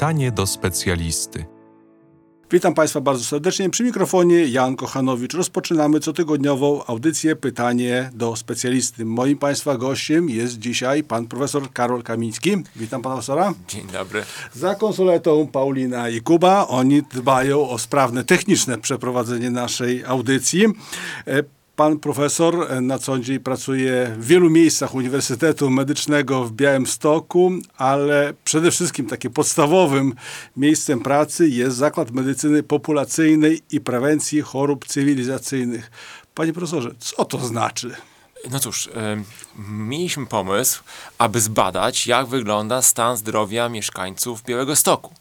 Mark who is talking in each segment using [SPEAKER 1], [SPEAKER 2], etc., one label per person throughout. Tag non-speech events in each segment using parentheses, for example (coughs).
[SPEAKER 1] Pytanie do specjalisty.
[SPEAKER 2] Witam Państwa bardzo serdecznie. Przy mikrofonie Jan Kochanowicz. Rozpoczynamy cotygodniową audycję Pytanie do specjalisty. Moim Państwa gościem jest dzisiaj pan profesor Karol Kamiński. Witam pana profesora.
[SPEAKER 3] Dzień dobry.
[SPEAKER 2] Za konsoletą Paulina i Kuba. Oni dbają o sprawne techniczne przeprowadzenie naszej audycji. E, Pan profesor e, na co dzień pracuje w wielu miejscach Uniwersytetu Medycznego w Białymstoku, ale przede wszystkim takim podstawowym miejscem pracy jest Zakład Medycyny Populacyjnej i Prewencji Chorób Cywilizacyjnych. Panie profesorze, co to znaczy?
[SPEAKER 3] No cóż, y, mieliśmy pomysł, aby zbadać, jak wygląda stan zdrowia mieszkańców Białego Stoku.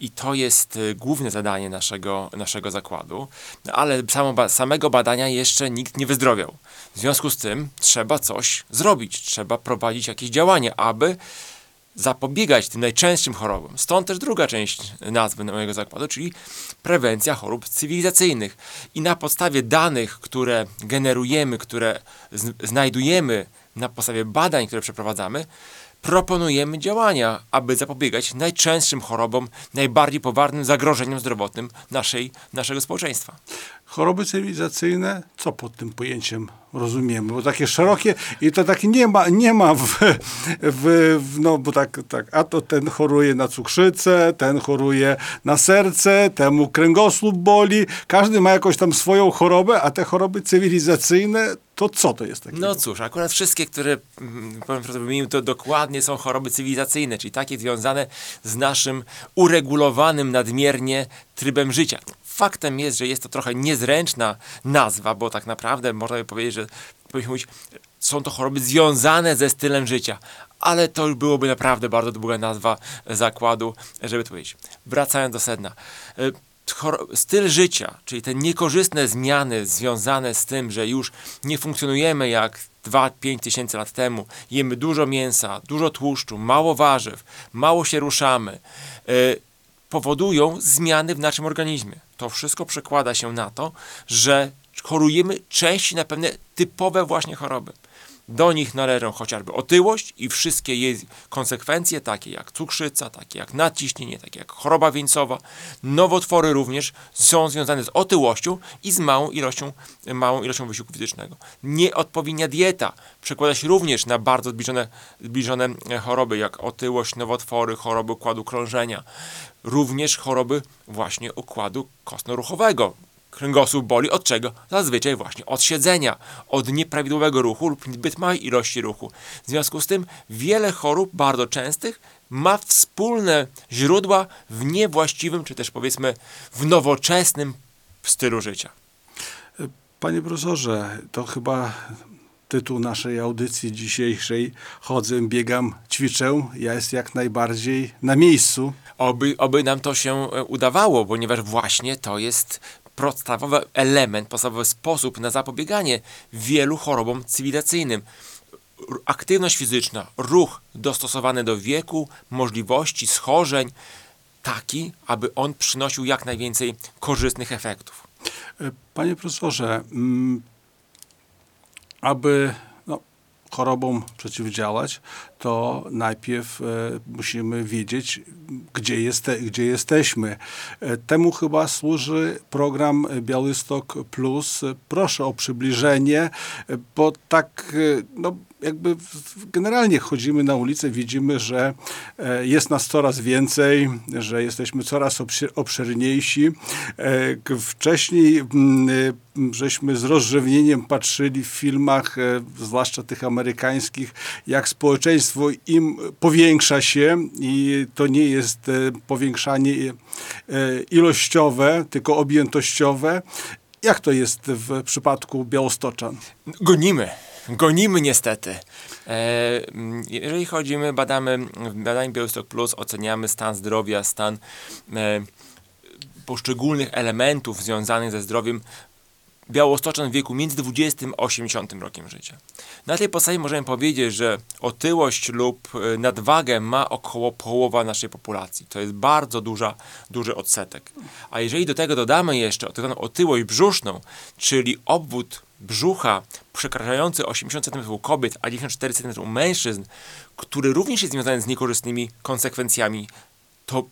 [SPEAKER 3] I to jest y, główne zadanie naszego, naszego zakładu, ale samo, samego badania jeszcze nikt nie wyzdrowiał. W związku z tym trzeba coś zrobić, trzeba prowadzić jakieś działania, aby zapobiegać tym najczęstszym chorobom. Stąd też druga część nazwy mojego zakładu, czyli prewencja chorób cywilizacyjnych. I na podstawie danych, które generujemy, które znajdujemy na podstawie badań, które przeprowadzamy, proponujemy działania, aby zapobiegać najczęstszym chorobom, najbardziej poważnym zagrożeniom zdrowotnym naszej, naszego społeczeństwa.
[SPEAKER 2] Choroby cywilizacyjne, co pod tym pojęciem rozumiemy? Bo takie szerokie i to takie nie ma, nie ma w, w, w, no bo tak, tak, a to ten choruje na cukrzycę, ten choruje na serce, temu kręgosłup boli. Każdy ma jakąś tam swoją chorobę, a te choroby cywilizacyjne to co to jest takie?
[SPEAKER 3] No cóż, akurat wszystkie, które mm, powiem wymienił, to dokładnie są choroby cywilizacyjne, czyli takie związane z naszym uregulowanym nadmiernie trybem życia. Faktem jest, że jest to trochę niezręczna nazwa, bo tak naprawdę można by powiedzieć, że mówić, są to choroby związane ze stylem życia, ale to już byłoby naprawdę bardzo długa nazwa zakładu, żeby to powiedzieć. Wracając do sedna e, styl życia, czyli te niekorzystne zmiany związane z tym, że już nie funkcjonujemy jak 2-5 tysięcy lat temu, jemy dużo mięsa, dużo tłuszczu, mało warzyw, mało się ruszamy, yy, powodują zmiany w naszym organizmie. To wszystko przekłada się na to, że chorujemy częściej na pewne typowe właśnie choroby. Do nich należą chociażby otyłość i wszystkie jej konsekwencje, takie jak cukrzyca, takie jak nadciśnienie, takie jak choroba wieńcowa. Nowotwory również są związane z otyłością i z małą ilością, małą ilością wysiłku fizycznego. Nieodpowiednia dieta przekłada się również na bardzo zbliżone, zbliżone choroby, jak otyłość, nowotwory, choroby układu krążenia, również choroby właśnie układu kostno-ruchowego, Kręgosłup boli od czego? Zazwyczaj właśnie od siedzenia, od nieprawidłowego ruchu lub zbyt małej ilości ruchu. W związku z tym wiele chorób, bardzo częstych, ma wspólne źródła w niewłaściwym, czy też powiedzmy w nowoczesnym stylu życia.
[SPEAKER 2] Panie profesorze, to chyba tytuł naszej audycji dzisiejszej. Chodzę, biegam, ćwiczę. Ja jest jak najbardziej na miejscu.
[SPEAKER 3] Oby, oby nam to się e, udawało, ponieważ właśnie to jest podstawowy element, podstawowy sposób na zapobieganie wielu chorobom cywilizacyjnym. Aktywność fizyczna, ruch dostosowany do wieku, możliwości, schorzeń, taki, aby on przynosił jak najwięcej korzystnych efektów.
[SPEAKER 2] Panie profesorze, aby chorobom przeciwdziałać, to najpierw e, musimy wiedzieć, gdzie, jeste, gdzie jesteśmy. E, temu chyba służy program Białystok Plus. Proszę o przybliżenie, e, bo tak no, jakby generalnie chodzimy na ulicę, widzimy, że jest nas coraz więcej, że jesteśmy coraz obszerniejsi. Wcześniej żeśmy z rozrzewnieniem patrzyli w filmach, zwłaszcza tych amerykańskich, jak społeczeństwo im powiększa się i to nie jest powiększanie ilościowe, tylko objętościowe. Jak to jest w przypadku Białostoczan?
[SPEAKER 3] Gonimy gonimy niestety. E, jeżeli chodzimy, badamy w badaniu Białystok Plus, oceniamy stan zdrowia, stan e, poszczególnych elementów związanych ze zdrowiem Białostoczan w wieku między 20 a 80 rokiem życia. Na tej podstawie możemy powiedzieć, że otyłość lub e, nadwagę ma około połowa naszej populacji. To jest bardzo duża, duży odsetek. A jeżeli do tego dodamy jeszcze otyłość brzuszną, czyli obwód brzucha przekraczający 80 cm u kobiet, a 94 cm u mężczyzn, który również jest związany z niekorzystnymi konsekwencjami, to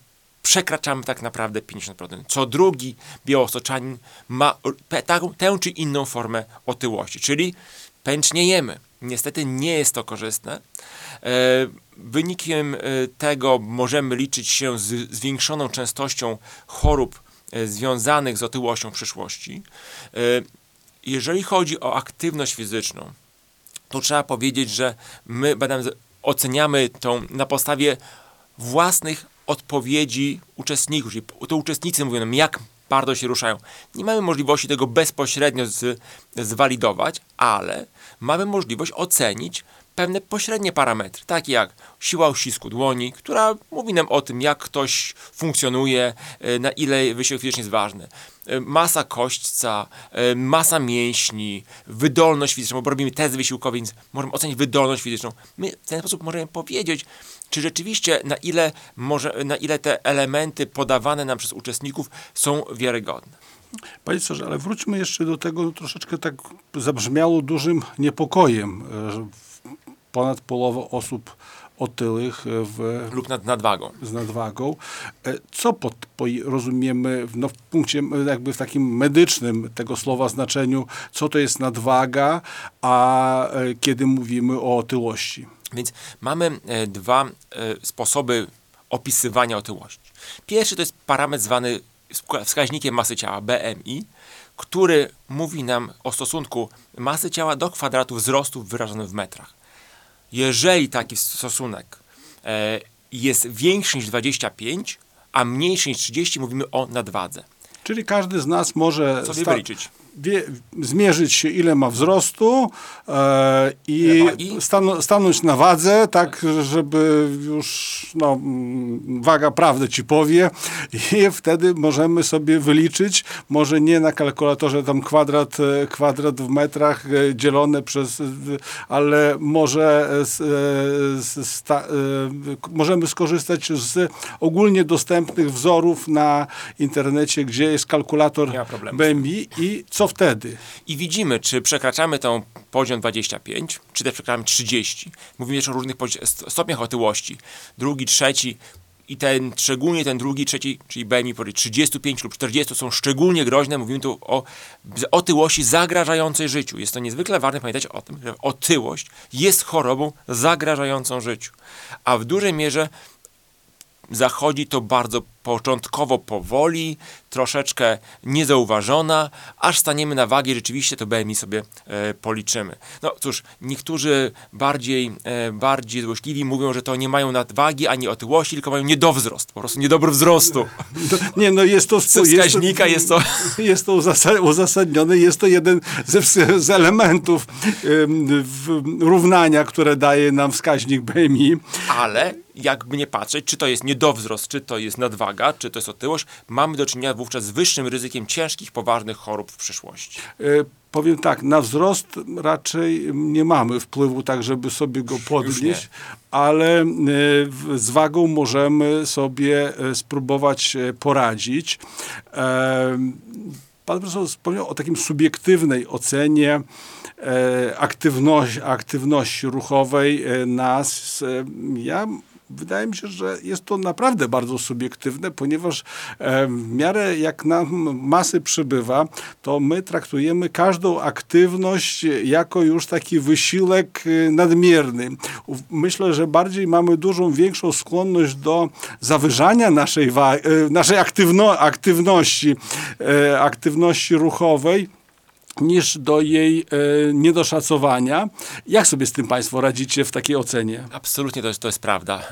[SPEAKER 3] przekraczamy tak naprawdę 50%. Co drugi białostoczanin ma tę czy inną formę otyłości, czyli pęczniejemy. Niestety nie jest to korzystne. E, wynikiem e, tego możemy liczyć się z zwiększoną częstością chorób e, związanych z otyłością w przyszłości. Jeżeli chodzi o aktywność fizyczną, to trzeba powiedzieć, że my badamy, oceniamy tą na podstawie własnych odpowiedzi uczestników, czyli to uczestnicy mówią nam, jak bardzo się ruszają. Nie mamy możliwości tego bezpośrednio z, zwalidować, ale mamy możliwość ocenić pewne pośrednie parametry, takie jak siła uścisku dłoni, która mówi nam o tym, jak ktoś funkcjonuje, e, na ile wysiłek fizyczny jest ważny. E, masa kośćca, e, masa mięśni, wydolność fizyczną, bo robimy test wysiłkowy, więc możemy ocenić wydolność fizyczną. My w ten sposób możemy powiedzieć, czy rzeczywiście na ile, może, na ile te elementy podawane nam przez uczestników są wiarygodne.
[SPEAKER 2] Panie Cezarze, ale wróćmy jeszcze do tego, troszeczkę tak zabrzmiało dużym niepokojem, że ponad połowa osób otyłych w,
[SPEAKER 3] lub nad nadwagą.
[SPEAKER 2] z nadwagą. E, co pod, po, rozumiemy no, w punkcie jakby w takim medycznym tego słowa znaczeniu, co to jest nadwaga, a e, kiedy mówimy o otyłości?
[SPEAKER 3] Więc mamy e, dwa sposoby opisywania otyłości. Pierwszy to jest parametr zwany wskaźnikiem masy ciała, BMI, który mówi nam o stosunku masy ciała do kwadratu wzrostu wyrażonym w metrach. Jeżeli taki stosunek e, jest większy niż 25, a mniejszy niż 30, mówimy o nadwadze.
[SPEAKER 2] Czyli każdy z nas może
[SPEAKER 3] sobie wyliczyć
[SPEAKER 2] wie, zmierzyć się, ile ma wzrostu e, i stanu, stanąć na wadze, tak, żeby już no, waga prawdę ci powie. I wtedy możemy sobie wyliczyć, może nie na kalkulatorze tam kwadrat, e, kwadrat w metrach e, dzielone przez, ale może z, sta, możemy skorzystać z ogólnie dostępnych wzorów na internecie, gdzie jest kalkulator BMI i co wtedy?
[SPEAKER 3] I widzimy, czy przekraczamy tą poziom 25, czy też przekraczamy 30. Mówimy jeszcze o różnych stopniach otyłości. Drugi, trzeci i ten, szczególnie ten drugi, trzeci, czyli BMI 35 lub 40 są szczególnie groźne. Mówimy tu o otyłości zagrażającej życiu. Jest to niezwykle ważne pamiętać o tym, że otyłość jest chorobą zagrażającą życiu. A w dużej mierze zachodzi to bardzo początkowo powoli, troszeczkę niezauważona, aż staniemy na wagi, rzeczywiście to BMI sobie e, policzymy. No cóż, niektórzy bardziej, e, bardziej złośliwi mówią, że to nie mają nadwagi ani otyłości, tylko mają niedowzrost, po prostu niedobry wzrostu. (laughs)
[SPEAKER 2] Nie, no jest to...
[SPEAKER 3] Z wskaźnika jest to... (laughs)
[SPEAKER 2] Jest to uzasadnione, jest to jeden z, z elementów równania, które daje nam wskaźnik BMI.
[SPEAKER 3] Ale jakby nie patrzeć, czy to jest niedowzrost, czy to jest nadwaga, czy to jest otyłość, mamy do czynienia wówczas z wyższym ryzykiem ciężkich, poważnych chorób w przyszłości.
[SPEAKER 2] E, powiem tak, na wzrost raczej nie mamy wpływu tak, żeby sobie go podnieść, ale e, z wagą możemy sobie e, spróbować poradzić. Pan profesor wspomniał o takim subiektywnej ocenie aktywności, aktywności ruchowej nas. Ja wydaje mi się, że jest to naprawdę bardzo subiektywne, ponieważ e, w miarę jak nam masy przybywa, to my traktujemy każdą aktywność jako już taki wysiłek e, nadmierny. Myślę, że bardziej mamy dużą, większą skłonność do zawyżania naszej, e, naszej aktywno, aktywności, aktywności ruchowej niż do jej e, niedoszacowania. Jak sobie z tym Państwo radzicie w takiej ocenie?
[SPEAKER 3] Absolutnie to jest, to jest prawda.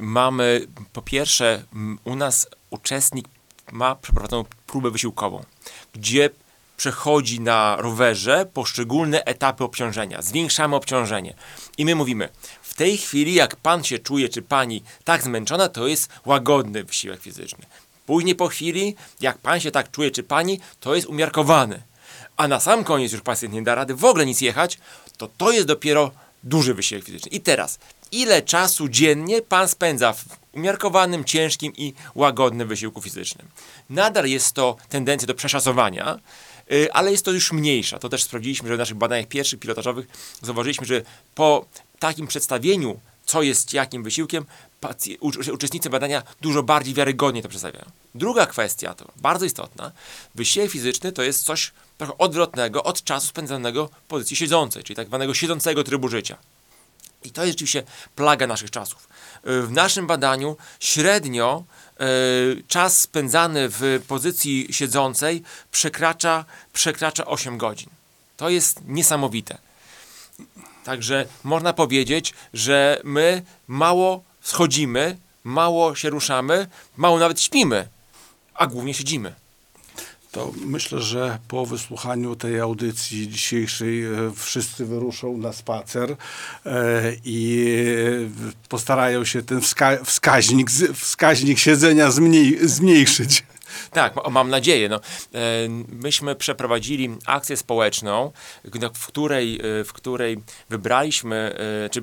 [SPEAKER 3] Mamy, po pierwsze, u nas uczestnik ma przeprowadzoną próbę wysiłkową, gdzie przechodzi na rowerze poszczególne etapy obciążenia. Zwiększamy obciążenie. I my mówimy, w tej chwili, jak pan się czuje, czy pani tak zmęczona, to jest łagodny wysiłek fizyczny. Później po chwili, jak pan się tak czuje, czy pani, to jest umiarkowany a na sam koniec już pacjent nie da rady w ogóle nic jechać, to to jest dopiero duży wysiłek fizyczny. I teraz, ile czasu dziennie pan spędza w umiarkowanym, ciężkim i łagodnym wysiłku fizycznym? Nadal jest to tendencja do przeszacowania, y, ale jest to już mniejsza. To też sprawdziliśmy, że w naszych badaniach pierwszych pilotażowych zauważyliśmy, że po takim przedstawieniu, co jest jakim wysiłkiem, uczestnicy badania dużo bardziej wiarygodnie to przedstawiają. Druga kwestia, to bardzo istotna, wysiłek fizyczny to jest coś trochę odwrotnego od czasu spędzonego w pozycji siedzącej, czyli tak zwanego siedzącego trybu życia. I to jest rzeczywiście plaga naszych czasów. W naszym badaniu średnio y, czas spędzany w pozycji siedzącej przekracza, przekracza 8 godzin. To jest niesamowite. Także można powiedzieć, że my mało schodzimy, mało się ruszamy, mało nawet śpimy, a głównie siedzimy.
[SPEAKER 2] To myślę, że po wysłuchaniu tej audycji dzisiejszej e, wszyscy wyruszą na spacer e, i postarają się ten wska wskaźnik, wskaźnik siedzenia zmniej zmniejszyć.
[SPEAKER 3] Tak, ma- mam nadzieję. No, e, myśmy przeprowadzili akcję społeczną, w której, w której wybraliśmy, czy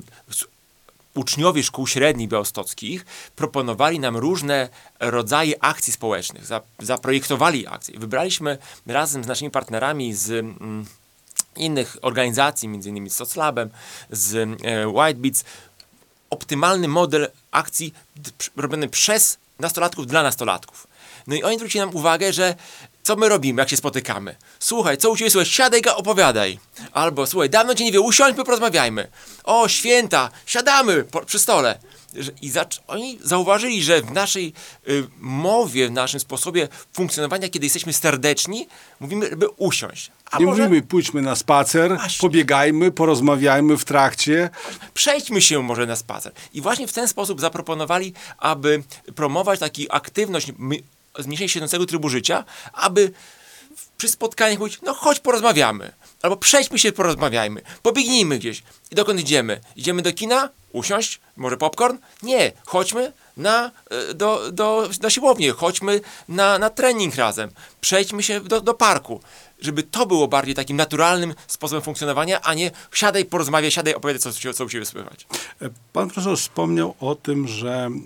[SPEAKER 3] uczniowie szkół średnich białostockich proponowali nam różne rodzaje akcji społecznych, za, zaprojektowali akcje. Wybraliśmy razem z naszymi partnerami z mm, innych organizacji, innymi z Soclabem, z e, Whitebeats, optymalny model akcji robiony przez nastolatków dla nastolatków. No i oni zwrócili nam uwagę, że co my robimy, jak się spotykamy? Słuchaj, co u ciebie słuchaj, siadaj, opowiadaj. Albo słuchaj, dawno cię nie wie, usiądźmy, porozmawiajmy. O, święta, siadamy po, przy stole. I oni zauważyli, że w naszej y, mowie, w naszym sposobie funkcjonowania, kiedy jesteśmy serdeczni, mówimy, żeby usiąść. A
[SPEAKER 2] Nie
[SPEAKER 3] może
[SPEAKER 2] mówimy, pójdźmy na spacer,
[SPEAKER 3] Właśnie.
[SPEAKER 2] pobiegajmy, porozmawiajmy w trakcie.
[SPEAKER 3] przejdźmy się może na spacer. I właśnie w ten sposób zaproponowali, aby promować taką aktywność zmniejszenie siedzącego trybu życia, aby przy spotkaniach mówić, no chodź porozmawiamy, albo przejdźmy się, porozmawiajmy, pobiegnijmy gdzieś. I dokąd idziemy? Idziemy do kina? Usiąść? Może popcorn? Nie, chodźmy na, e, do, do, na siłownię, chodźmy na, na trening razem, przejdźmy się do, do parku. Żeby to było bardziej takim naturalnym sposobem funkcjonowania, a nie siadaj, porozmawiaj, siadaj, opowiadaj, co, co u Ciebie słychać.
[SPEAKER 2] E, Pan profesor wspomniał o tym, że mm,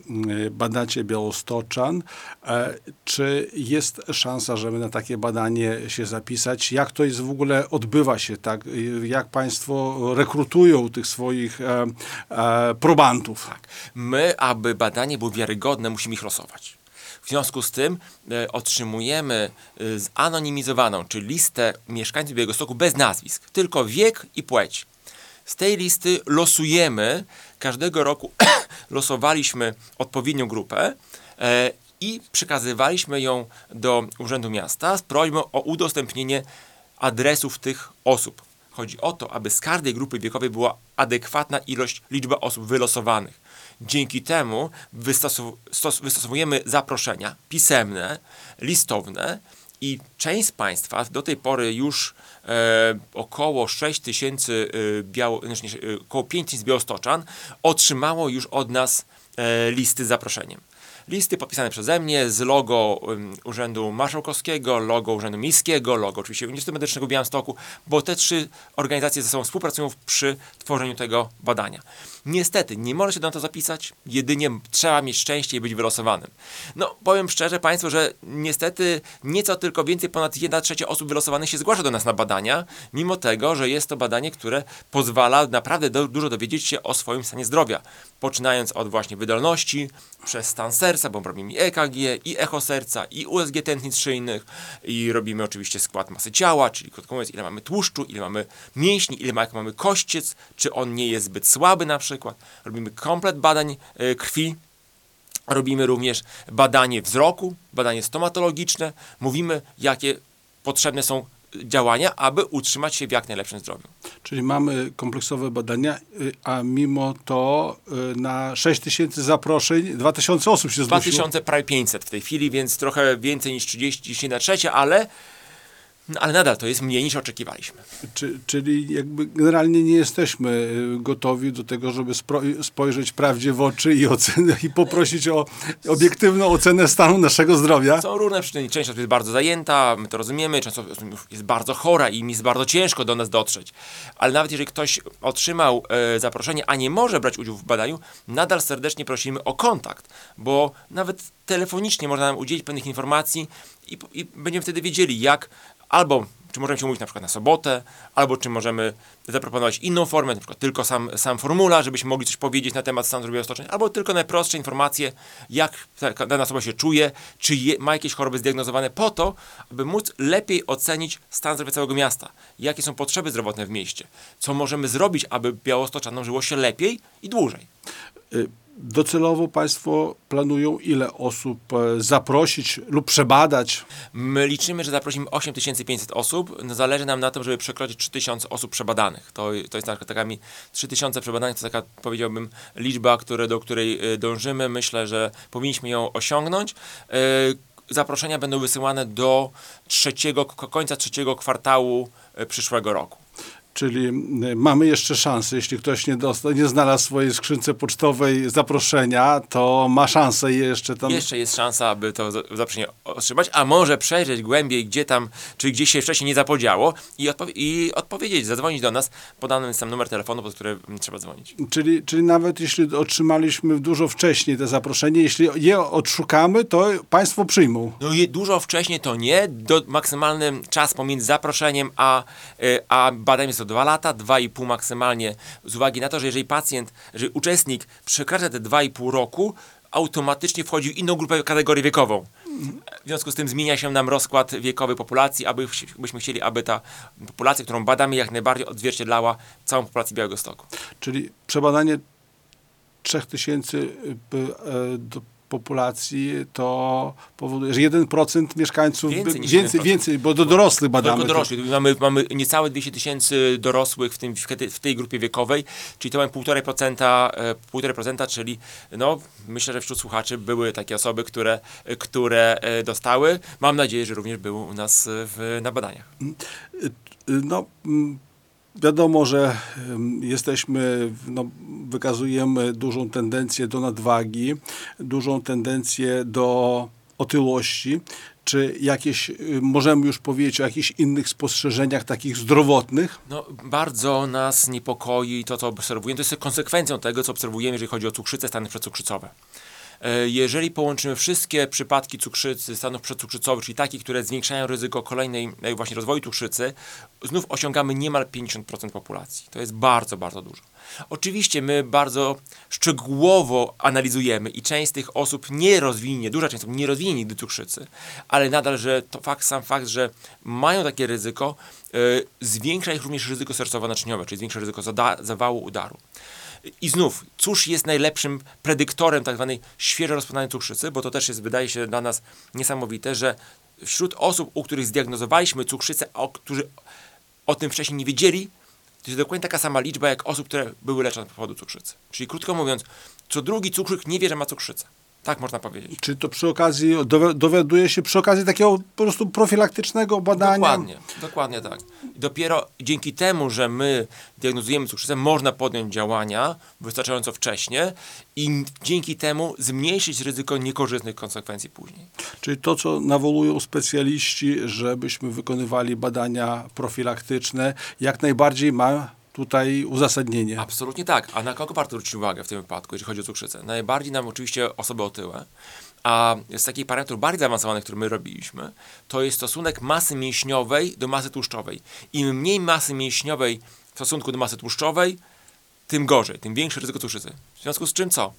[SPEAKER 2] badacie Białostoczan. E, Czy jest szansa, żeby na takie badanie się zapisać? Jak to jest w ogóle, odbywa się tak? Jak państwo rekrutują tych swoich e, e, probantów?
[SPEAKER 3] Tak. My, aby badanie było wiarygodne, musimy ich losować. W związku z tym e, otrzymujemy e, zanonimizowaną, czyli listę mieszkańców Białegostoku bez nazwisk, tylko wiek i płeć. Z tej listy losujemy, każdego roku (coughs) losowaliśmy odpowiednią grupę e, i przekazywaliśmy ją do Urzędu Miasta z prośbą o udostępnienie adresów tych osób. Chodzi o to, aby z każdej grupy wiekowej była adekwatna ilość, liczba osób wylosowanych. Dzięki temu wystosow- stos- wystosowujemy zaproszenia pisemne, listowne i część z Państwa do tej pory już e, około 6 tysięcy, e, biało, znaczy, e, około 5 tysięcy białostoczan otrzymało już od nas e, listy z zaproszeniem. Listy podpisane przeze mnie z logo um, Urzędu Marszałkowskiego, logo Urzędu Miejskiego, logo oczywiście Uniwersytetu Medycznego w Białymstoku, bo te trzy organizacje ze sobą współpracują przy tworzeniu tego badania. Niestety, nie może się na to zapisać, jedynie trzeba mieć szczęście i być wylosowanym. No, powiem szczerze Państwu, że niestety nieco tylko więcej ponad 1 trzecia osób wylosowanych się zgłasza do nas na badania, mimo tego, że jest to badanie, które pozwala naprawdę do, dużo dowiedzieć się o swoim stanie zdrowia. Poczynając od właśnie wydolności, przez stan serca, bo robimy EKG, i echo serca, i USG tętnic szyjnych, i robimy oczywiście skład masy ciała, czyli krótko mówiąc, ile mamy tłuszczu, ile mamy mięśni, ile mamy kościec, czy on nie jest zbyt słaby na przykład. Robimy komplet badań e, krwi, Robimy również badanie wzroku, badanie stomatologiczne. Mówimy, jakie potrzebne są działania, aby utrzymać się w jak najlepszym zdrowiu.
[SPEAKER 2] Czyli mamy kompleksowe badania, y, a mimo to y, na 6 tysięcy zaproszeń 2000 osób się zgłosiło.
[SPEAKER 3] 2000, prawie 500 w tej chwili, więc trochę więcej niż 30 na trzecie, ale, no, ale nadal to jest mniej niż oczekiwaliśmy.
[SPEAKER 2] Czy, czyli jakby generalnie nie jesteśmy y, gotowi do tego, żeby spojrzeć prawdzie w oczy i, ocenę, i poprosić o obiektywną ocenę stanu naszego zdrowia.
[SPEAKER 3] Są różne przyczyny. Część osób jest bardzo zajęta, my to rozumiemy, część osób jest bardzo chora i mi jest bardzo ciężko do nas dotrzeć. Ale nawet jeżeli ktoś otrzymał e, zaproszenie, a nie może brać udziału w badaniu, nadal serdecznie prosimy o kontakt, bo nawet telefonicznie można nam udzielić pewnych informacji i, i będziemy wtedy wiedzieli, jak albo czy możemy się umówić na przykład na sobotę, albo czy możemy zaproponować inną formę, na przykład tylko sam, sam formularz, żebyśmy mogli coś powiedzieć na temat stanu zdrowia otoczenia, albo tylko najprostsze informacje, jak dana osoba się czuje, czy je, ma jakieś choroby zdiagnozowane, po to, aby móc lepiej ocenić stan zdrowia całego miasta, jakie są potrzeby zdrowotne w mieście, co możemy zrobić, aby białostoczanom żyło się lepiej i dłużej.
[SPEAKER 2] Y, Docelowo Państwo planują ile osób e, zaprosić lub przebadać?
[SPEAKER 3] My liczymy, że zaprosimy 8500 osób. No, zależy nam na tym, żeby przekroczyć 3000 osób przebadanych. To, to jest taka, taka 3000 przebadanych, to taka powiedziałbym liczba, które, do której y, dążymy. Myślę, że powinniśmy ją osiągnąć. Y, Zaproszenia będą wysyłane do trzeciego, ko- końca trzeciego kwartału y, przyszłego roku.
[SPEAKER 2] Czyli y, mamy jeszcze szansę, jeśli ktoś nie, dostał, nie znalazł w swojej skrzynce pocztowej zaproszenia, to ma szansę jeszcze tam...
[SPEAKER 3] Jeszcze jest szansa, aby to za- zaproszenie otrzymać, a może przejrzeć głębiej, gdzie tam, czy gdzieś się wcześniej nie zapodziało i, odpowie- i odpowiedzieć, zadzwonić do nas. Podany jest tam numer telefonu, pod który mm, trzeba dzwonić.
[SPEAKER 2] Czyli, czyli nawet jeśli otrzymaliśmy dużo wcześniej te zaproszenie, jeśli je odszukamy, to Państwo przyjmą.
[SPEAKER 3] No i dużo wcześniej to nie, do, maksymalny czas pomiędzy zaproszeniem a, y, a badaniem jest to 2 lata, 2,5 maksymalnie, z uwagi na to, że jeżeli pacjent, jeżeli uczestnik przekracza te 2,5 roku, automatycznie wchodzi w inną grupę, kategorię wiekową. W związku z tym zmienia się nam rozkład wiekowy populacji, aby, byśmy chcieli, aby ta populacja, którą badamy, jak najbardziej odzwierciedlała całą populację Białego Stoku.
[SPEAKER 2] Czyli przebadanie 3000 y, e, do populacji to powoduje, że 1% mieszkańców
[SPEAKER 3] Więcej
[SPEAKER 2] by- więcej,
[SPEAKER 3] 1%.
[SPEAKER 2] więcej, bo do dorosłych badamy.
[SPEAKER 3] Mamy, mamy niecałe 200 tysięcy dorosłych w, tym, w tej- grupie wiekowej, czyli to mamy 1,5%, e, 1,5%, czyli no, myślę, że wśród słuchaczy były takie osoby, które, które e, dostały. Mam nadzieję, że również były u nas e, w, na badaniach.
[SPEAKER 2] Y, No, mm, wiadomo, że jesteśmy, no, wykazujemy dużą tendencję do nadwagi, dużą tendencję do otyłości. Czy jakieś, y, możemy już powiedzieć o jakichś innych spostrzeżeniach takich zdrowotnych?
[SPEAKER 3] No, bardzo nas niepokoi to, co obserwujemy. To jest konsekwencją tego, co obserwujemy, jeżeli chodzi o cukrzycę, stany przedcukrzycowe. E, Jeżeli połączymy wszystkie przypadki cukrzycy, stanów przedcukrzycowych, czyli takie, które zwiększają ryzyko kolejnej e, właśnie rozwoju cukrzycy, znów osiągamy niemal 50% populacji. To jest bardzo, bardzo dużo. Oczywiście my bardzo szczegółowo analizujemy i część z tych osób nie rozwinie, duża część osób nie rozwinie nigdy cukrzycy, ale nadal, że to fakt, sam fakt, że mają takie ryzyko, e, zwiększa ich również ryzyko sercowo-naczyniowe, czyli zwiększa ryzyko zawału udaru. I znów, cóż jest najlepszym predyktorem tak zwanej świeżo rozpoznanej cukrzycy, bo to też jest, wydaje się dla nas niesamowite, że wśród osób, u których zdiagnozowaliśmy cukrzycę, a którzy o tym wcześniej nie wiedzieli, to jest dokładnie taka sama liczba jak osób, które były leczone z powodu cukrzycy. Czyli krótko mówiąc, co drugi cukrzyk nie wie, że ma cukrzycę. Tak można powiedzieć.
[SPEAKER 2] Czy to przy okazji, dowi- dowiaduje się przy okazji takiego po prostu profilaktycznego badania?
[SPEAKER 3] Dokładnie, dokładnie tak. I dopiero dzięki temu, że my diagnozujemy cukrzycę, można podjąć działania wystarczająco wcześnie i dzięki temu zmniejszyć ryzyko niekorzystnych konsekwencji później.
[SPEAKER 2] Czyli to, co nawołują specjaliści, żebyśmy wykonywali badania profilaktyczne, jak najbardziej ma tutaj uzasadnienie.
[SPEAKER 3] Absolutnie tak. A na kogo warto zwrócić uwagę w tym wypadku, jeżeli chodzi o cukrzycę? Najbardziej nam oczywiście osoby otyłe, a z takich parametrów bardziej zaawansowanych, które my robiliśmy, to jest stosunek masy mięśniowej do masy tłuszczowej. Im mniej masy mięśniowej w stosunku do masy tłuszczowej, tym gorzej, tym większe ryzyko cukrzycy. W związku z czym co?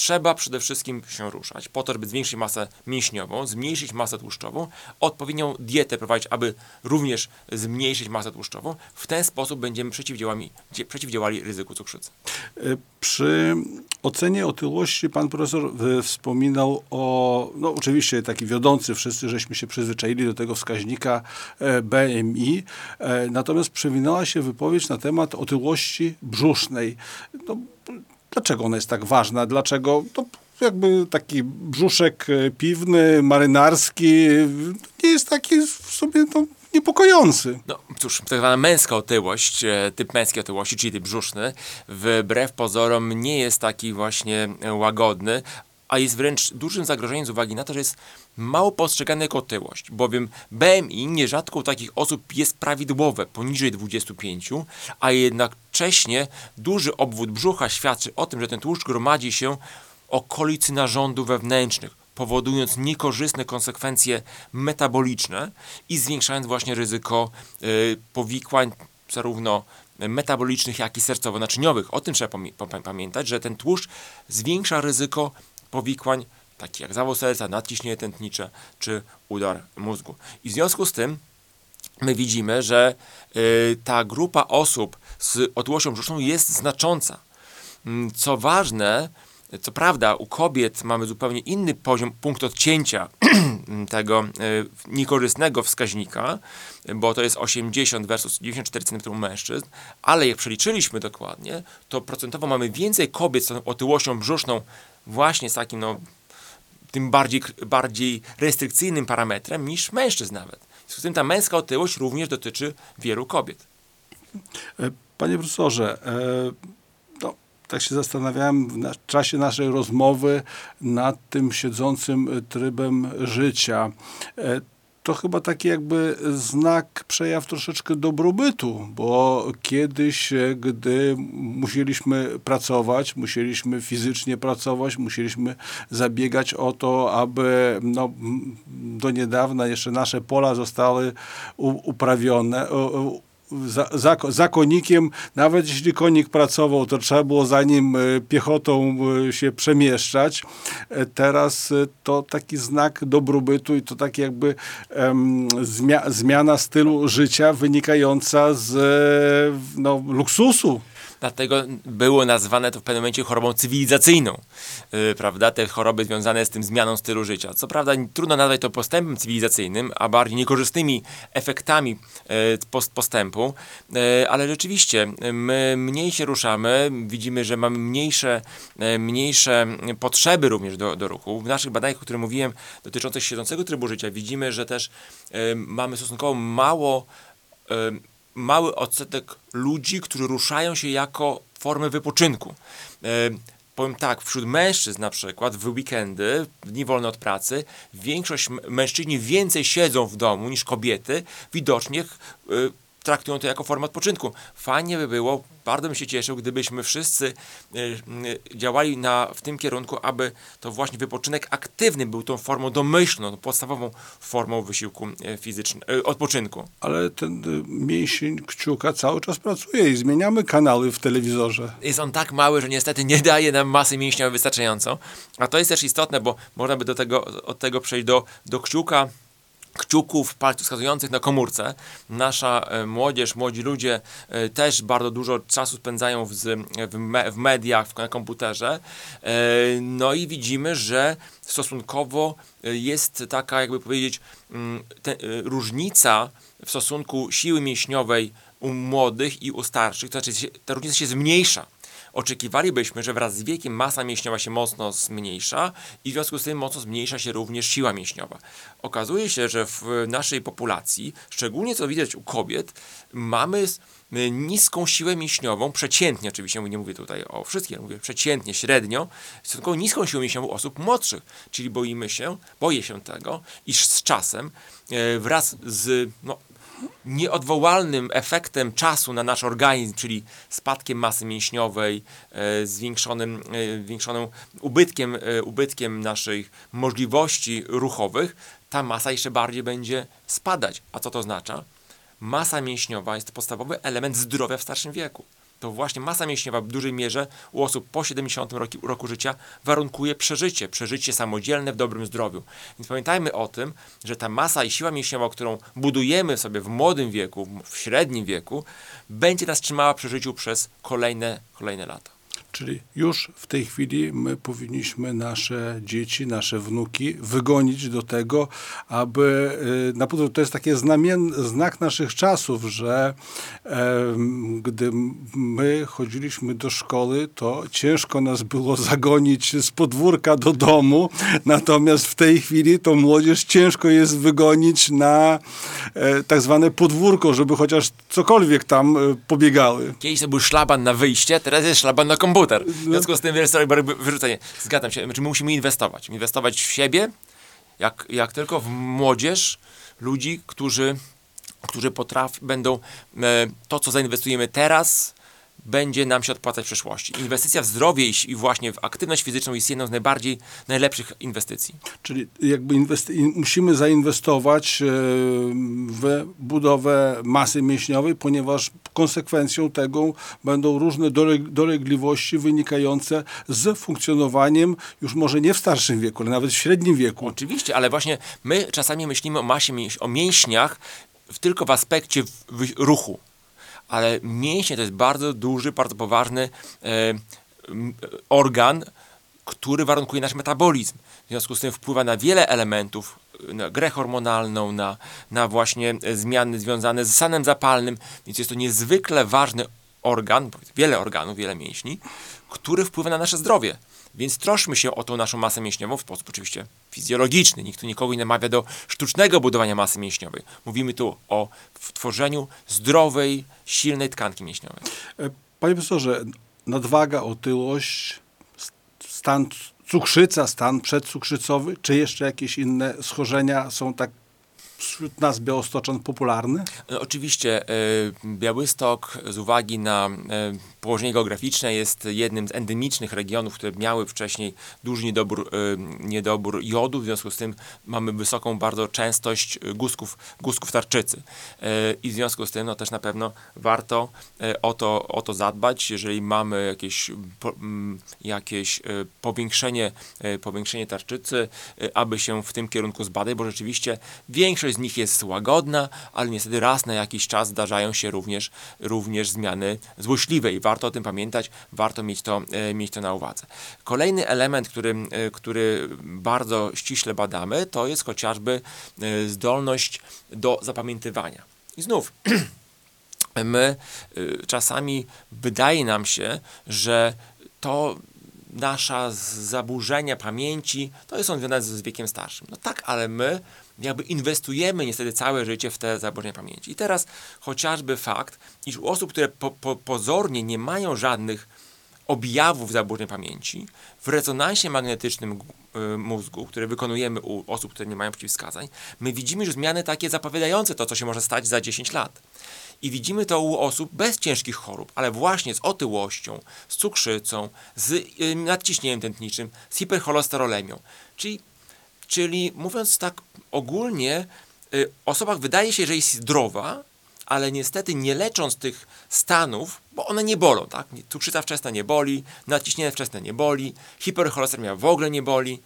[SPEAKER 3] Trzeba przede wszystkim się ruszać po to, żeby zwiększyć masę mięśniową, zmniejszyć masę tłuszczową, odpowiednią dietę prowadzić, aby również zmniejszyć masę tłuszczową. W ten sposób będziemy przeciwdziałali, przeciwdziałali ryzyku cukrzycy.
[SPEAKER 2] Y, Przy ocenie otyłości pan profesor y, wspominał o, no oczywiście taki wiodący, wszyscy żeśmy się przyzwyczaili do tego wskaźnika e, BMI, e, natomiast przewinęła się wypowiedź na temat otyłości brzusznej. No, dlaczego ona jest tak ważna? Dlaczego to jakby taki brzuszek e, piwny, marynarski nie jest taki w sobie no, niepokojący?
[SPEAKER 3] No cóż, tak zwana męska otyłość, e, typ męskiej otyłości, czyli typ brzuszny, wbrew pozorom nie jest taki właśnie łagodny, a jest wręcz dużym zagrożeniem z uwagi na to, że jest mało postrzegany jako otyłość, bowiem BMI nierzadko u takich osób jest prawidłowe, poniżej 25, a jednocześnie duży obwód brzucha świadczy o tym, że ten tłuszcz gromadzi się okolicy narządów wewnętrznych, powodując niekorzystne konsekwencje metaboliczne i zwiększając właśnie ryzyko y, powikłań zarówno metabolicznych, jak i sercowo-naczyniowych. O tym trzeba pamiętać, że ten tłuszcz zwiększa ryzyko powikłań takich jak zawał serca, nadciśnienie tętnicze czy udar mózgu. I w związku z tym my widzimy, że y, ta grupa osób z otyłością brzuszną jest znacząca. Mm, co ważne, co prawda u kobiet mamy zupełnie inny poziom, punkt odcięcia (clears throat) tego y, niekorzystnego wskaźnika, bo to jest 80 versus 94 cm mężczyzn, ale jak przeliczyliśmy dokładnie, to procentowo mamy więcej kobiet z otyłością brzuszną właśnie z takim no, tym bardziej, bardziej restrykcyjnym parametrem niż mężczyzn nawet. W związku z tym ta męska otyłość również dotyczy wielu kobiet.
[SPEAKER 2] E, panie profesorze, e, no, tak się zastanawiałem w czasie naszej rozmowy nad tym siedzącym trybem życia. To chyba taki jakby znak, przejaw troszeczkę dobrobytu, bo kiedyś, e, gdy musieliśmy pracować, musieliśmy fizycznie pracować, musieliśmy zabiegać o to, aby no, do niedawna jeszcze nasze pola zostały uprawione, za, za, za, konikiem, nawet jeśli konik pracował, to trzeba było za nim e, piechotą e, się przemieszczać. E, teraz to taki znak dobrobytu i to tak jakby um, zmia zmiana stylu życia wynikająca z no, luksusu
[SPEAKER 3] dlatego było nazwane to w pewnym momencie chorobą cywilizacyjną, yy, prawda, te choroby związane z tym zmianą stylu życia. Co prawda trudno nazwać to postępem cywilizacyjnym, a bardziej niekorzystnymi efektami yy, post postępu, yy, ale rzeczywiście my mniej się ruszamy, widzimy, że mamy mniejsze, yy, mniejsze potrzeby również do, do ruchu. W naszych badaniach, o których mówiłem, dotyczących siedzącego trybu życia, widzimy, że też yy, mamy stosunkowo mało yy, mały odsetek ludzi, którzy ruszają się jako formę wypoczynku. E, powiem tak, wśród mężczyzn na przykład w weekendy, dni wolne od pracy, większość mężczyźni więcej siedzą w domu niż kobiety, widocznie e, traktują to jako formę odpoczynku. Fajnie by było, bardzo bym się cieszył, gdybyśmy wszyscy y, y, działali na, w tym kierunku, aby to właśnie wypoczynek aktywny był tą formą domyślną, podstawową formą wysiłku y, fizycznego, odpoczynku.
[SPEAKER 2] Ale ten mięsień kciuka cały czas pracuje i zmieniamy kanały w telewizorze.
[SPEAKER 3] Jest on tak mały, że niestety nie daje nam masy mięśnia wystarczająco. A to jest też istotne, bo można by do tego, od tego przejść do, do kciuka, kciuków, palców wskazujących na komórce. Nasza e, młodzież, młodzi ludzie e, też bardzo dużo czasu spędzają w, w, me, w mediach, w, na komputerze. E, no i widzimy, że stosunkowo jest taka, jakby powiedzieć, mm, te, różnica w stosunku siły mięśniowej u młodych i u starszych, to znaczy ta różnica się zmniejsza oczekiwalibyśmy, że wraz z wiekiem masa mięśniowa się mocno zmniejsza i w związku z tym mocno zmniejsza się również siła mięśniowa. Okazuje się, że w naszej populacji, szczególnie co widać u kobiet, mamy niską siłę mięśniową, przeciętnie oczywiście, nie mówię tutaj o wszystkich, mówię przeciętnie, średnio, stosunkowo niską siłę mięśniową osób młodszych, czyli boimy się, boję się tego, iż z czasem e, wraz z no, nieodwołalnym efektem czasu na nasz organizm, czyli spadkiem masy mięśniowej, e, zwiększonym, e, zwiększonym ubytkiem, e, ubytkiem naszych możliwości ruchowych, ta masa jeszcze bardziej będzie spadać. A co to oznacza? Masa mięśniowa jest podstawowy element zdrowia w starszym wieku to właśnie masa mięśniowa w dużej mierze u osób po 70 roku, roku życia warunkuje przeżycie, przeżycie samodzielne w dobrym zdrowiu. Więc pamiętajmy o tym, że ta masa i siła mięśniowa, którą budujemy sobie w młodym wieku, w średnim wieku, będzie nas trzymała przy życiu przez kolejne, kolejne lata.
[SPEAKER 2] Czyli już w tej chwili my powinniśmy nasze dzieci, nasze wnuki wygonić do tego, aby y, na to jest taki znak naszych czasów, że e, gdy my chodziliśmy do szkoły, to ciężko nas było zagonić z podwórka do domu, natomiast w tej chwili to młodzież ciężko jest wygonić na e, tak zwane podwórko, żeby chociaż cokolwiek tam e, pobiegały.
[SPEAKER 3] Kiedyś to był szlaban na wyjście, teraz jest szlaban na komputer komputer. W związku z tym wyrzucenie. Zgadzam się, znaczy my musimy inwestować. Inwestować w siebie, jak, jak tylko w młodzież, ludzi, którzy, którzy potrafią, będą e, to, co zainwestujemy teraz, będzie nam się odpłacać w przyszłości. Inwestycja w zdrowie i właśnie w aktywność fizyczną jest jedną z najbardziej, najlepszych inwestycji.
[SPEAKER 2] Czyli jakby musimy zainwestować e, w budowę masy mięśniowej, ponieważ konsekwencją tego będą różne dolegliwości wynikające z funkcjonowaniem już może nie w starszym wieku, ale nawet w średnim wieku.
[SPEAKER 3] Oczywiście, ale właśnie my czasami myślimy o masie, o mięśniach tylko w aspekcie ruchu ale mięśnie to jest bardzo duży, bardzo poważny e, organ, który warunkuje nasz metabolizm. W związku z tym wpływa na wiele elementów, na grę hormonalną, na, na właśnie zmiany związane z stanem zapalnym, więc jest to niezwykle ważny organ, wiele organów, wiele mięśni, który wpływa na nasze zdrowie. Więc troszmy się o tą naszą masę mięśniową w sposób oczywiście fizjologiczny. Nikt tu nikogo nie namawia do sztucznego budowania masy mięśniowej. Mówimy tu o tworzeniu zdrowej, silnej tkanki mięśniowej.
[SPEAKER 2] E, panie profesorze, nadwaga, otyłość, stan cukrzyca, stan przedcukrzycowy, czy jeszcze jakieś inne schorzenia są tak wśród nas Białostoczan popularny?
[SPEAKER 3] No, oczywiście y, Białystok z uwagi na y, położenie geograficzne jest jednym z endemicznych regionów, które miały wcześniej duży niedobór, y, niedobór jodu, w związku z tym mamy wysoką bardzo częstość guzków, guzków tarczycy. Y, I w związku z tym no, też na pewno warto y, o, to, o to zadbać, jeżeli mamy jakieś, po, jakieś powiększenie, powiększenie tarczycy, aby się w tym kierunku zbadać, bo rzeczywiście większość z nich jest łagodna, ale niestety raz na jakiś czas zdarzają się również, również zmiany złośliwe i warto o tym pamiętać, warto mieć to, e, mieć to na uwadze. Kolejny element, który, e, który bardzo ściśle badamy, to jest chociażby e, zdolność do zapamiętywania. I znów, (clears throat) my czasami wydaje nam się, że to nasza zaburzenia pamięci to są związane z wiekiem starszym. No tak, ale my jakby inwestujemy niestety całe życie w te zaburzenia pamięci. I teraz chociażby fakt, iż u osób, które po, po, pozornie nie mają żadnych objawów zaburzeń pamięci, w rezonansie magnetycznym y, mózgu, który wykonujemy u osób, które nie mają przeciwwskazań, my widzimy już zmiany takie zapowiadające to, co się może stać za 10 lat. I widzimy to u osób bez ciężkich chorób, ale właśnie z otyłością, z cukrzycą, z y, nadciśnieniem tętniczym, z hipercholesterolemią. Czyli Czyli mówiąc tak ogólnie, y, osoba wydaje się, że jest zdrowa, ale niestety nie lecząc tych stanów, bo one nie bolą, tak? Cukrzyca wczesna nie boli, nadciśnienie wczesne nie boli, hipercholesteremia w ogóle nie boli,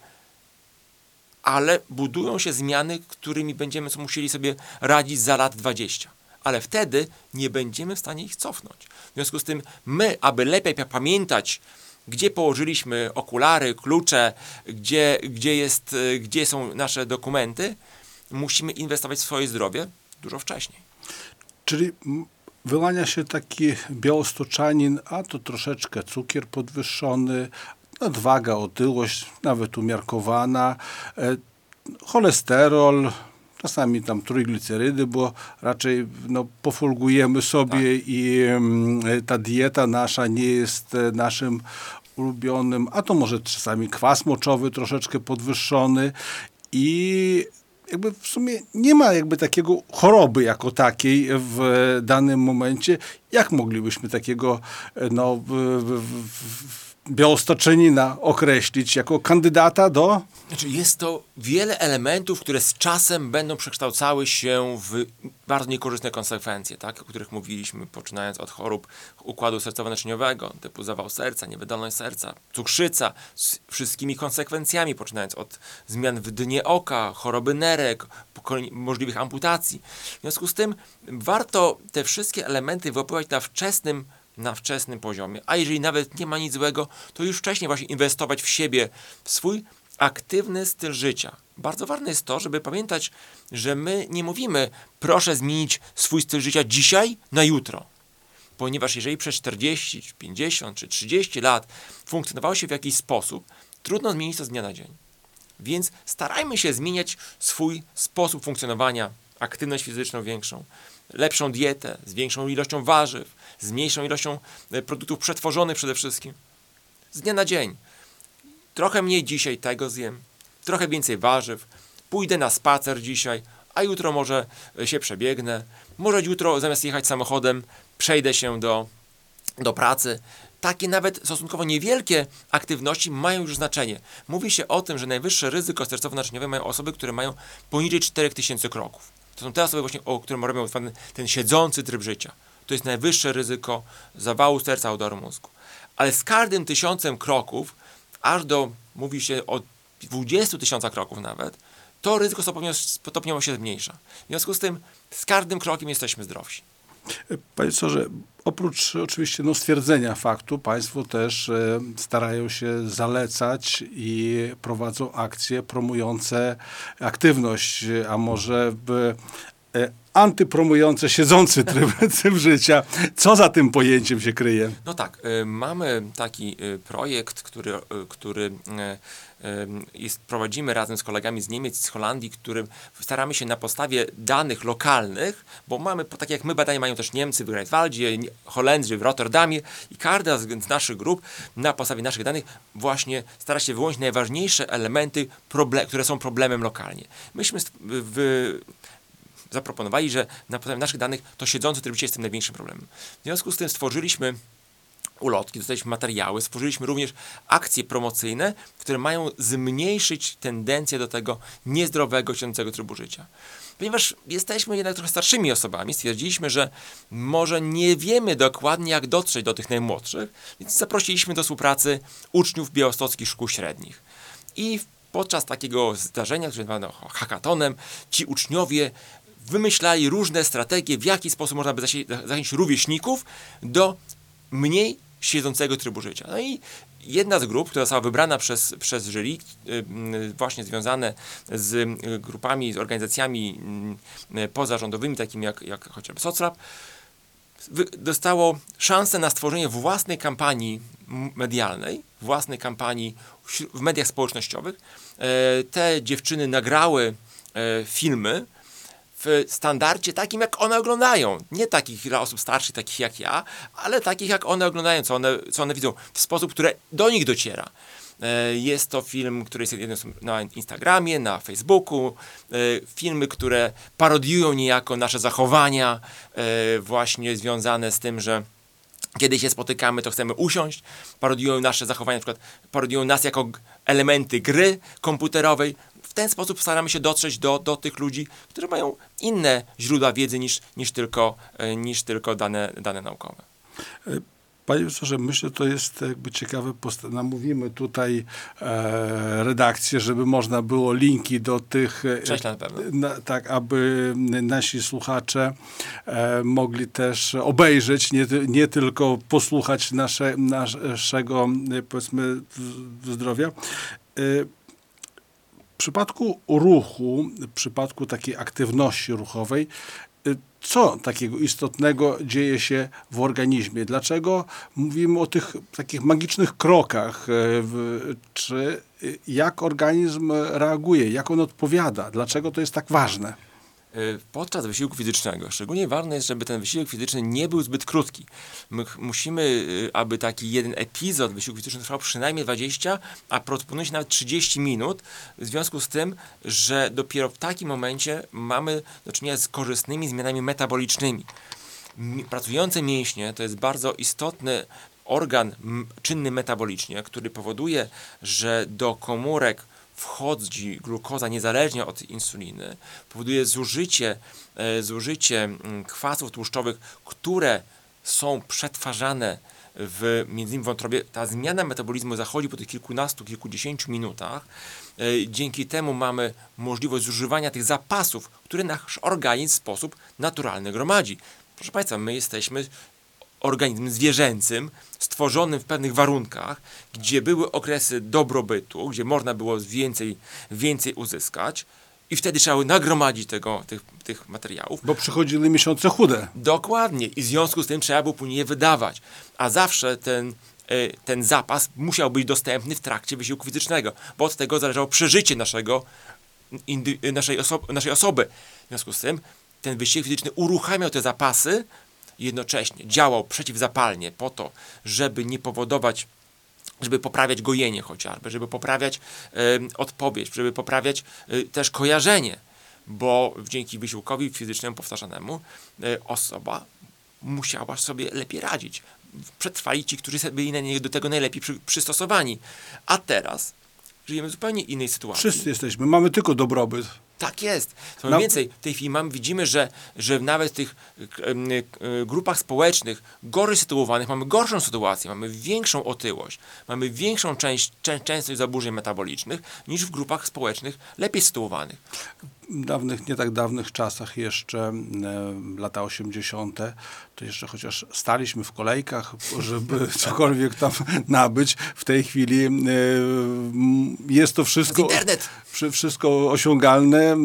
[SPEAKER 3] ale budują się zmiany, którymi będziemy musieli sobie radzić za lat 20. Ale wtedy nie będziemy w stanie ich cofnąć. W związku z tym my, aby lepiej pamiętać gdzie położyliśmy okulary, klucze, gdzie, gdzie, jest, e, gdzie są nasze dokumenty, musimy inwestować w swoje zdrowie dużo wcześniej.
[SPEAKER 2] Czyli wyłania się taki białostoczanin, a to troszeczkę cukier podwyższony, nadwaga, otyłość, nawet umiarkowana, e, cholesterol, czasami tam trójglicerydy, bo raczej no, pofolgujemy sobie tak. i mm, ta dieta nasza nie jest e, naszym ulubionym, a to może czasami kwas moczowy troszeczkę podwyższony i jakby w sumie nie ma jakby takiego choroby jako takiej w danym momencie. Jak moglibyśmy takiego e, no, w, w, w, Białostoczynina określić jako kandydata do?
[SPEAKER 3] Znaczy jest to wiele elementów, które z czasem będą przekształcały się w bardzo niekorzystne konsekwencje, tak, o których mówiliśmy, poczynając od chorób układu sercowo-naczyniowego, typu zawał serca, niewydolność serca, cukrzyca, z wszystkimi konsekwencjami, poczynając od zmian w dnie oka, choroby nerek, możliwych amputacji. W związku z tym warto te wszystkie elementy wyłapywać na wczesnym na wczesnym poziomie. A jeżeli nawet nie ma nic złego, to już wcześniej właśnie inwestować w siebie, w swój aktywny styl życia. Bardzo ważne jest to, żeby pamiętać, że my nie mówimy, proszę zmienić swój styl życia dzisiaj na jutro. Ponieważ jeżeli przez 40, 50 czy 30 lat funkcjonowało się w jakiś sposób, trudno zmienić to z dnia na dzień. Więc starajmy się zmieniać swój sposób funkcjonowania, aktywność fizyczną większą, lepszą dietę, z większą ilością warzyw, z mniejszą ilością e, produktów przetworzonych przede wszystkim. Z dnia na dzień. Trochę mniej dzisiaj tego zjem, trochę więcej warzyw, pójdę na spacer dzisiaj, a jutro może e, się przebiegnę. Może jutro zamiast jechać samochodem, przejdę się do do pracy. Takie nawet stosunkowo niewielkie aktywności mają już znaczenie. Mówi się o tym, że najwyższe ryzyko sercowo-naczyniowe mają osoby, które mają poniżej 4000 kroków. To są te osoby właśnie, o którym robią ten siedzący tryb życia. To jest najwyższe ryzyko zawału serca, udaru mózgu. Ale z każdym tysiącem kroków, aż do, mówi się o 20 tysiącach kroków nawet, to ryzyko stopniowo się zmniejsza. W związku z tym z każdym krokiem jesteśmy zdrowsi.
[SPEAKER 2] Panie że oprócz oczywiście no, stwierdzenia faktu, państwo też e, starają się zalecać i prowadzą akcje promujące aktywność, a może by e, antypromujące siedzący tryb, (laughs) tryb życia. Co za tym pojęciem się kryje?
[SPEAKER 3] No tak, y, mamy taki y, projekt, który, y, który jest, prowadzimy razem z kolegami z Niemiec, z Holandii, którym staramy się na podstawie danych lokalnych, bo mamy, tak jak my badania mają też Niemcy w Greifswaldzie, Holendrzy w Rotterdamie i każda z naszych grup na podstawie naszych danych właśnie stara się wyłonić najważniejsze elementy, które są problemem lokalnie. Myśmy w, zaproponowali, że na podstawie naszych danych to siedzący tryb jest tym największym problemem. W związku z tym stworzyliśmy ulotki, dostaliśmy materiały, stworzyliśmy również akcje promocyjne, które mają zmniejszyć tendencję do tego niezdrowego, siedzącego trybu życia. Ponieważ jesteśmy jednak trochę starszymi osobami, stwierdziliśmy, że może nie wiemy dokładnie, jak dotrzeć do tych najmłodszych, więc zaprosiliśmy do współpracy uczniów białostockich szkół średnich. I podczas takiego zdarzenia, które nazywano hackatonem, ci uczniowie wymyślali różne strategie, w jaki sposób można by zachęcić rówieśników do mniej siedzącego trybu życia. No i jedna z grup, która została wybrana przez, przez jury, y, właśnie związane z grupami, z organizacjami y, pozarządowymi, takimi jak, jak chociażby Socrap, dostało szansę na stworzenie własnej kampanii medialnej, własnej kampanii w mediach społecznościowych. E, te dziewczyny nagrały e, filmy, w standardzie takim, jak one oglądają. Nie takich dla osób starszych, takich jak ja, ale takich, jak one oglądają, co one, co one widzą, w sposób, który do nich dociera. E, jest to film, który jest na Instagramie, na Facebooku. E, filmy, które parodiują niejako nasze zachowania, e, właśnie związane z tym, że kiedy się spotykamy, to chcemy usiąść, parodiują nasze zachowania, na przykład parodiują nas jako elementy gry komputerowej, ten sposób staramy się dotrzeć do, do tych ludzi, którzy mają inne źródła wiedzy niż, niż, tylko, e, niż tylko dane, dane naukowe.
[SPEAKER 2] E, panie profesorze, myślę, że to jest jakby ciekawe, namówimy tutaj e, redakcję, żeby można było linki do tych,
[SPEAKER 3] e, na pewno.
[SPEAKER 2] Na, tak, aby nasi słuchacze e, mogli też obejrzeć, nie, nie tylko posłuchać nasze, naszego, powiedzmy, zdrowia. E, przypadku ruchu, w przypadku takiej aktywności ruchowej, y, co takiego istotnego dzieje się w organizmie? Dlaczego mówimy o tych takich magicznych krokach? Y, czy y, jak organizm reaguje, jak on odpowiada? Dlaczego to jest tak ważne?
[SPEAKER 3] Y, podczas wysiłku fizycznego. Szczególnie ważne jest, żeby ten wysiłek fizyczny nie był zbyt krótki. My musimy, y, aby taki jeden epizod wysiłku fizycznego trwał przynajmniej 20, a proponuje się nawet 30 minut, w związku z tym, że dopiero w takim momencie mamy do czynienia z korzystnymi zmianami metabolicznymi. Pracujące mięśnie to jest bardzo istotny organ czynny metabolicznie, który powoduje, że do komórek wchodzi glukoza niezależnie od insuliny, powoduje zużycie, e, zużycie mm, kwasów tłuszczowych, które są przetwarzane w między wątrobie. Ta zmiana metabolizmu zachodzi po tych kilkunastu, kilkudziesięciu minutach. E, dzięki temu mamy możliwość zużywania tych zapasów, które nasz organizm w sposób naturalny gromadzi. Proszę Państwa, my jesteśmy organizmem zwierzęcym, stworzonym w pewnych warunkach, gdzie były okresy dobrobytu, gdzie można było więcej, więcej uzyskać. I wtedy trzeba nagromadzić tego, tych, tych materiałów.
[SPEAKER 2] Bo przychodziły miesiące chude.
[SPEAKER 3] Dokładnie. I w związku z tym trzeba było później je wydawać. A zawsze ten, e, ten zapas musiał być dostępny w trakcie wysiłku fizycznego, bo od tego zależało przeżycie naszego, naszej, oso naszej osoby. W związku z tym ten wysiłek fizyczny uruchamiał te zapasy, jednocześnie działał przeciwzapalnie po to, żeby nie powodować żeby poprawiać gojenie chociażby, żeby poprawiać y, odpowiedź, żeby poprawiać y, też kojarzenie, bo dzięki wysiłkowi fizycznemu powtarzanemu y, osoba musiała sobie lepiej radzić. przetrwali ci, którzy byli na nie, do tego najlepiej przy, przystosowani. A teraz żyjemy w zupełnie innej sytuacji.
[SPEAKER 2] Wszyscy jesteśmy, mamy tylko dobrobyt.
[SPEAKER 3] Tak jest. Co
[SPEAKER 2] Na-
[SPEAKER 3] więcej, w tej chwili mamy, widzimy, że, że nawet w tych grupach społecznych gorzej sytuowanych mamy gorszą sytuację, mamy większą otyłość, mamy większą część, czę, częstość zaburzeń metabolicznych niż w grupach społecznych lepiej sytuowanych.
[SPEAKER 2] Dawnych, nie tak dawnych czasach jeszcze, e, lata 80., to jeszcze chociaż staliśmy w kolejkach, żeby (laughs) cokolwiek tam nabyć. W tej chwili e, jest to wszystko,
[SPEAKER 3] Internet.
[SPEAKER 2] wszy- wszystko osiągalne,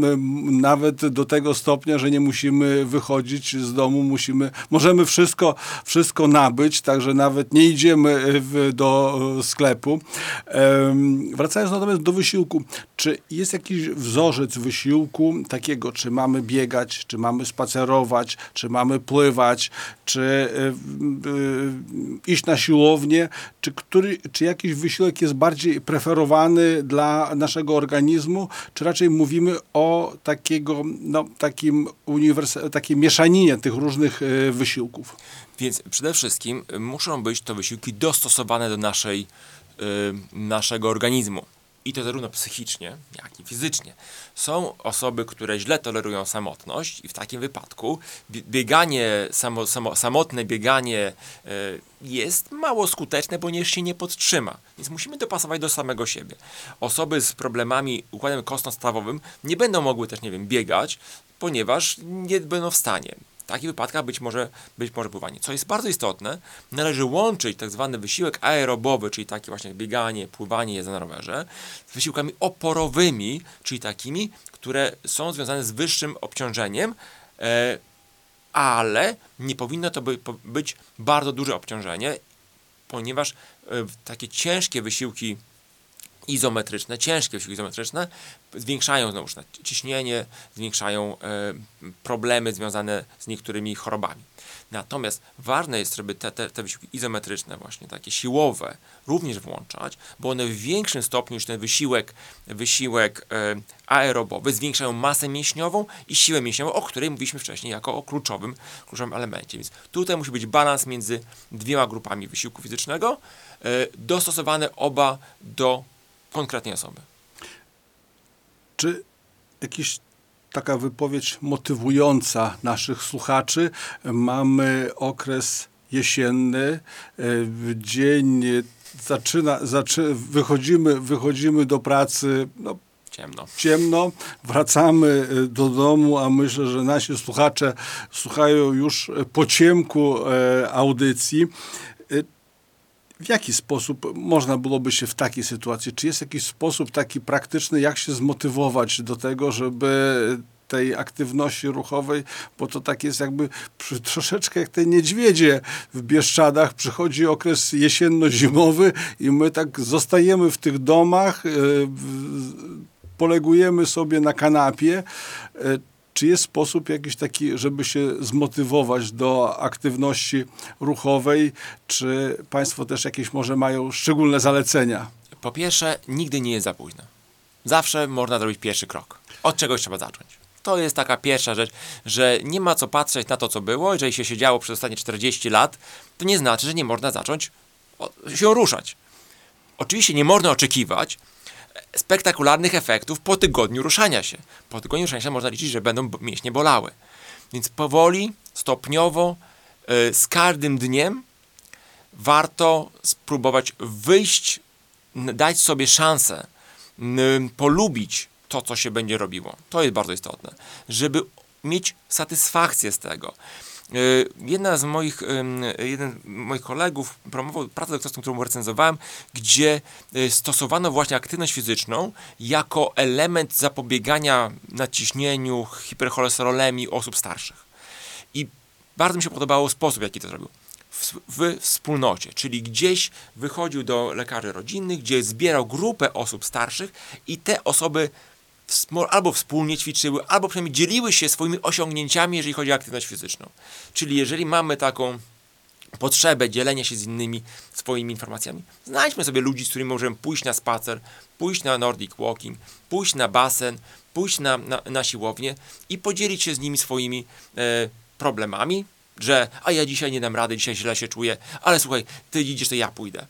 [SPEAKER 2] nawet do tego stopnia, że nie musimy wychodzić z domu, musimy, możemy wszystko, wszystko nabyć, także nawet nie idziemy w, do e, sklepu. Wracając natomiast do wysiłku, czy jest jakiś wzorzec wysiłku takiego, czy mamy biegać, czy mamy spacerować, czy mamy pływać, czy e, e, iść na siłownię, czy, który, czy jakiś wysiłek jest bardziej preferowany dla naszego organizmu, czy raczej mówimy o takiego, no, takim uniwersa- takiej mieszaninie tych różnych e, wysiłków?
[SPEAKER 3] Więc przede wszystkim muszą być to wysiłki dostosowane do naszej, naszego organizmu. I to zarówno psychicznie, jak i fizycznie. Są osoby, które źle tolerują samotność i w takim wypadku bie- bieganie, samo, samo, samotne bieganie y, jest mało skuteczne, ponieważ się nie podtrzyma. Więc musimy dopasować do samego siebie. Osoby z problemami układem kostno-stawowym nie będą mogły też, nie wiem, biegać, ponieważ nie będą w stanie. Takich wypadkach być może, być może pływanie. Co jest bardzo istotne, należy łączyć tak zwany wysiłek aerobowy, czyli takie właśnie bieganie, pływanie, jazda na rowerze, z wysiłkami oporowymi, czyli takimi, które są związane z wyższym obciążeniem, e, ale nie powinno to być bardzo duże obciążenie, ponieważ e, takie ciężkie wysiłki izometryczne, ciężkie wysiłki izometryczne zwiększają znowu ciśnienie, zwiększają e, problemy związane z niektórymi chorobami. Natomiast ważne jest, żeby te, te, te wysiłki izometryczne, właśnie takie siłowe, również włączać, bo one w większym stopniu niż ten wysiłek, wysiłek e, aerobowy zwiększają masę mięśniową i siłę mięśniową, o której mówiliśmy wcześniej jako o kluczowym, kluczowym elemencie. Więc tutaj musi być balans między dwiema grupami wysiłku fizycznego, e, dostosowane oba do konkretnej osoby.
[SPEAKER 2] Czy jakiś taka wypowiedź motywująca naszych słuchaczy? Mamy okres jesienny, e, w dzień zaczyna, zaczy, wychodzimy, wychodzimy do pracy, no,
[SPEAKER 3] Ciemno.
[SPEAKER 2] ciemno, wracamy e, do domu, a myślę, że nasi słuchacze słuchają już po ciemku e, audycji. W jaki sposób można byłoby się w takiej sytuacji? Czy jest jakiś sposób taki praktyczny, jak się zmotywować do tego, żeby tej aktywności ruchowej, bo to tak jest jakby przy, troszeczkę jak te niedźwiedzie w Bieszczadach, przychodzi okres jesienno-zimowy i my tak zostajemy w tych domach, w- polegujemy sobie na kanapie. E, Czy jest sposób jakiś taki, żeby się zmotywować do aktywności ruchowej? Czy Państwo też jakieś może mają szczególne zalecenia?
[SPEAKER 3] Po pierwsze, nigdy nie jest za późno. Zawsze można zrobić pierwszy krok. Od czegoś trzeba zacząć. To jest taka pierwsza rzecz, że nie ma co patrzeć na to, co było. Jeżeli się siedziało przez ostatnie 40 lat, to nie znaczy, że nie można zacząć się ruszać. Oczywiście nie można oczekiwać spektakularnych efektów po tygodniu ruszania się. Po tygodniu ruszania się można liczyć, że będą mięśnie bolały. Więc powoli, stopniowo, y, z każdym dniem warto spróbować wyjść, dać sobie szansę, polubić to, co się będzie robiło. To jest bardzo istotne, żeby mieć satysfakcję z tego. Y, Jedna z moich, jeden z moich kolegów promował pracę doktorską, którą recenzowałem, gdzie y, stosowano właśnie aktywność fizyczną jako element zapobiegania naciśnieniu, hipercholesterolemii osób starszych. I bardzo mi się podobał sposób, jaki to zrobił. W, w wspólnocie, czyli gdzieś wychodził do lekarzy rodzinnych, gdzie zbierał grupę osób starszych i te osoby albo wspólnie ćwiczyły, albo przynajmniej dzieliły się swoimi osiągnięciami, jeżeli chodzi o aktywność fizyczną. Czyli jeżeli mamy taką potrzebę dzielenia się z innymi swoimi informacjami, znajdźmy sobie ludzi, z którymi możemy pójść na spacer, pójść na Nordic Walking, pójść na basen, pójść na, na, na siłownię i podzielić się z nimi swoimi e, problemami, że a ja dzisiaj nie dam rady, dzisiaj źle się czuję, ale słuchaj, ty idziesz, to ja pójdę.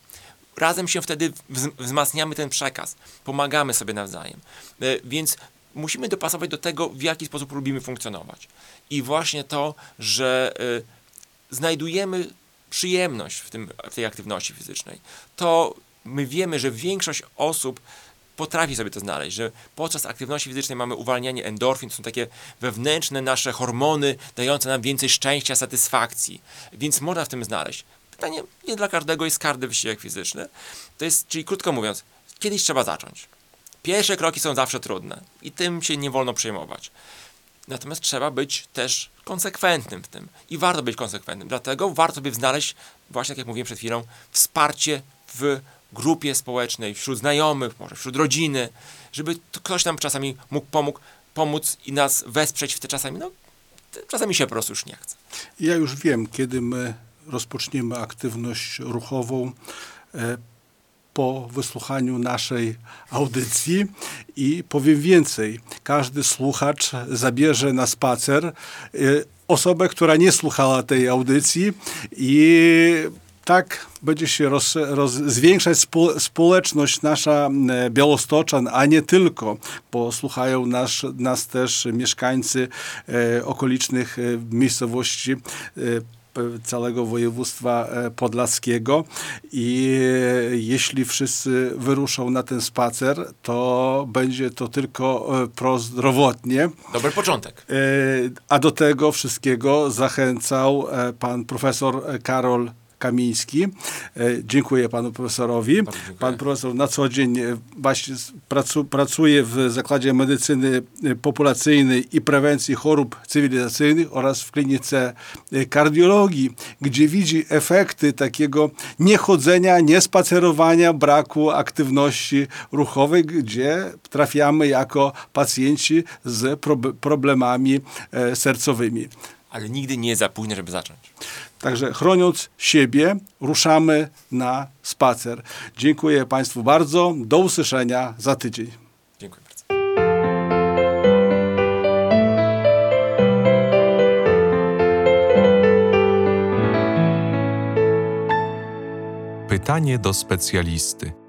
[SPEAKER 3] Razem się wtedy wz- wzmacniamy ten przekaz, pomagamy sobie nawzajem. E, Więc musimy dopasować do tego, w jaki sposób lubimy funkcjonować. I właśnie to, że e, znajdujemy przyjemność w, tym, w tej aktywności fizycznej, to my wiemy, że większość osób potrafi sobie to znaleźć, że podczas aktywności fizycznej mamy uwalnianie endorfin, to są takie wewnętrzne nasze hormony dające nam więcej szczęścia, satysfakcji, więc można w tym znaleźć. Pytanie, nie dla każdego jest każdy wysiłek fizyczny. To jest, czyli krótko mówiąc, kiedyś trzeba zacząć. Pierwsze kroki są zawsze trudne i tym się nie wolno przejmować. Natomiast trzeba być też konsekwentnym w tym i warto być konsekwentnym. Dlatego warto sobie znaleźć, właśnie tak jak mówiłem przed chwilą, wsparcie w grupie społecznej, wśród znajomych, może wśród rodziny, żeby to ktoś nam czasami mógł pomógł, pomóc i nas wesprzeć w te czasami, no czasami się po prostu już nie chce.
[SPEAKER 2] Ja już wiem, kiedy my rozpoczniemy aktywność ruchową e, po wysłuchaniu naszej audycji i powiem więcej. Każdy słuchacz zabierze na spacer e, osobę, która nie słuchała tej audycji i tak będzie się roz, roz, zwiększać spo, społeczność nasza e, Białostoczan, a nie tylko, bo słuchają nas, nas też mieszkańcy e, okolicznych e, miejscowości e, całego województwa e, podlaskiego i jeśli wszyscy wyruszą na ten spacer, to będzie to tylko e, prozdrowotnie.
[SPEAKER 3] Dobry początek.
[SPEAKER 2] E, A do tego wszystkiego zachęcał pan profesor Karol Kamiński. E, Dziękuję panu profesorowi.
[SPEAKER 3] Dziękuję.
[SPEAKER 2] Pan profesor na co dzień e, właśnie pracu, pracuje w Zakładzie Medycyny e, Populacyjnej i Prewencji Chorób Cywilizacyjnych oraz w klinice kardiologii, gdzie widzi efekty takiego niechodzenia, niespacerowania, braku aktywności ruchowej, gdzie trafiamy jako pacjenci z prob- problemami sercowymi.
[SPEAKER 3] Ale nigdy nie jest za późno, żeby zacząć.
[SPEAKER 2] Także chroniąc siebie, ruszamy na spacer. Dziękuję Państwu bardzo. Do usłyszenia za tydzień.
[SPEAKER 3] Dziękuję bardzo.
[SPEAKER 1] Pytanie do specjalisty.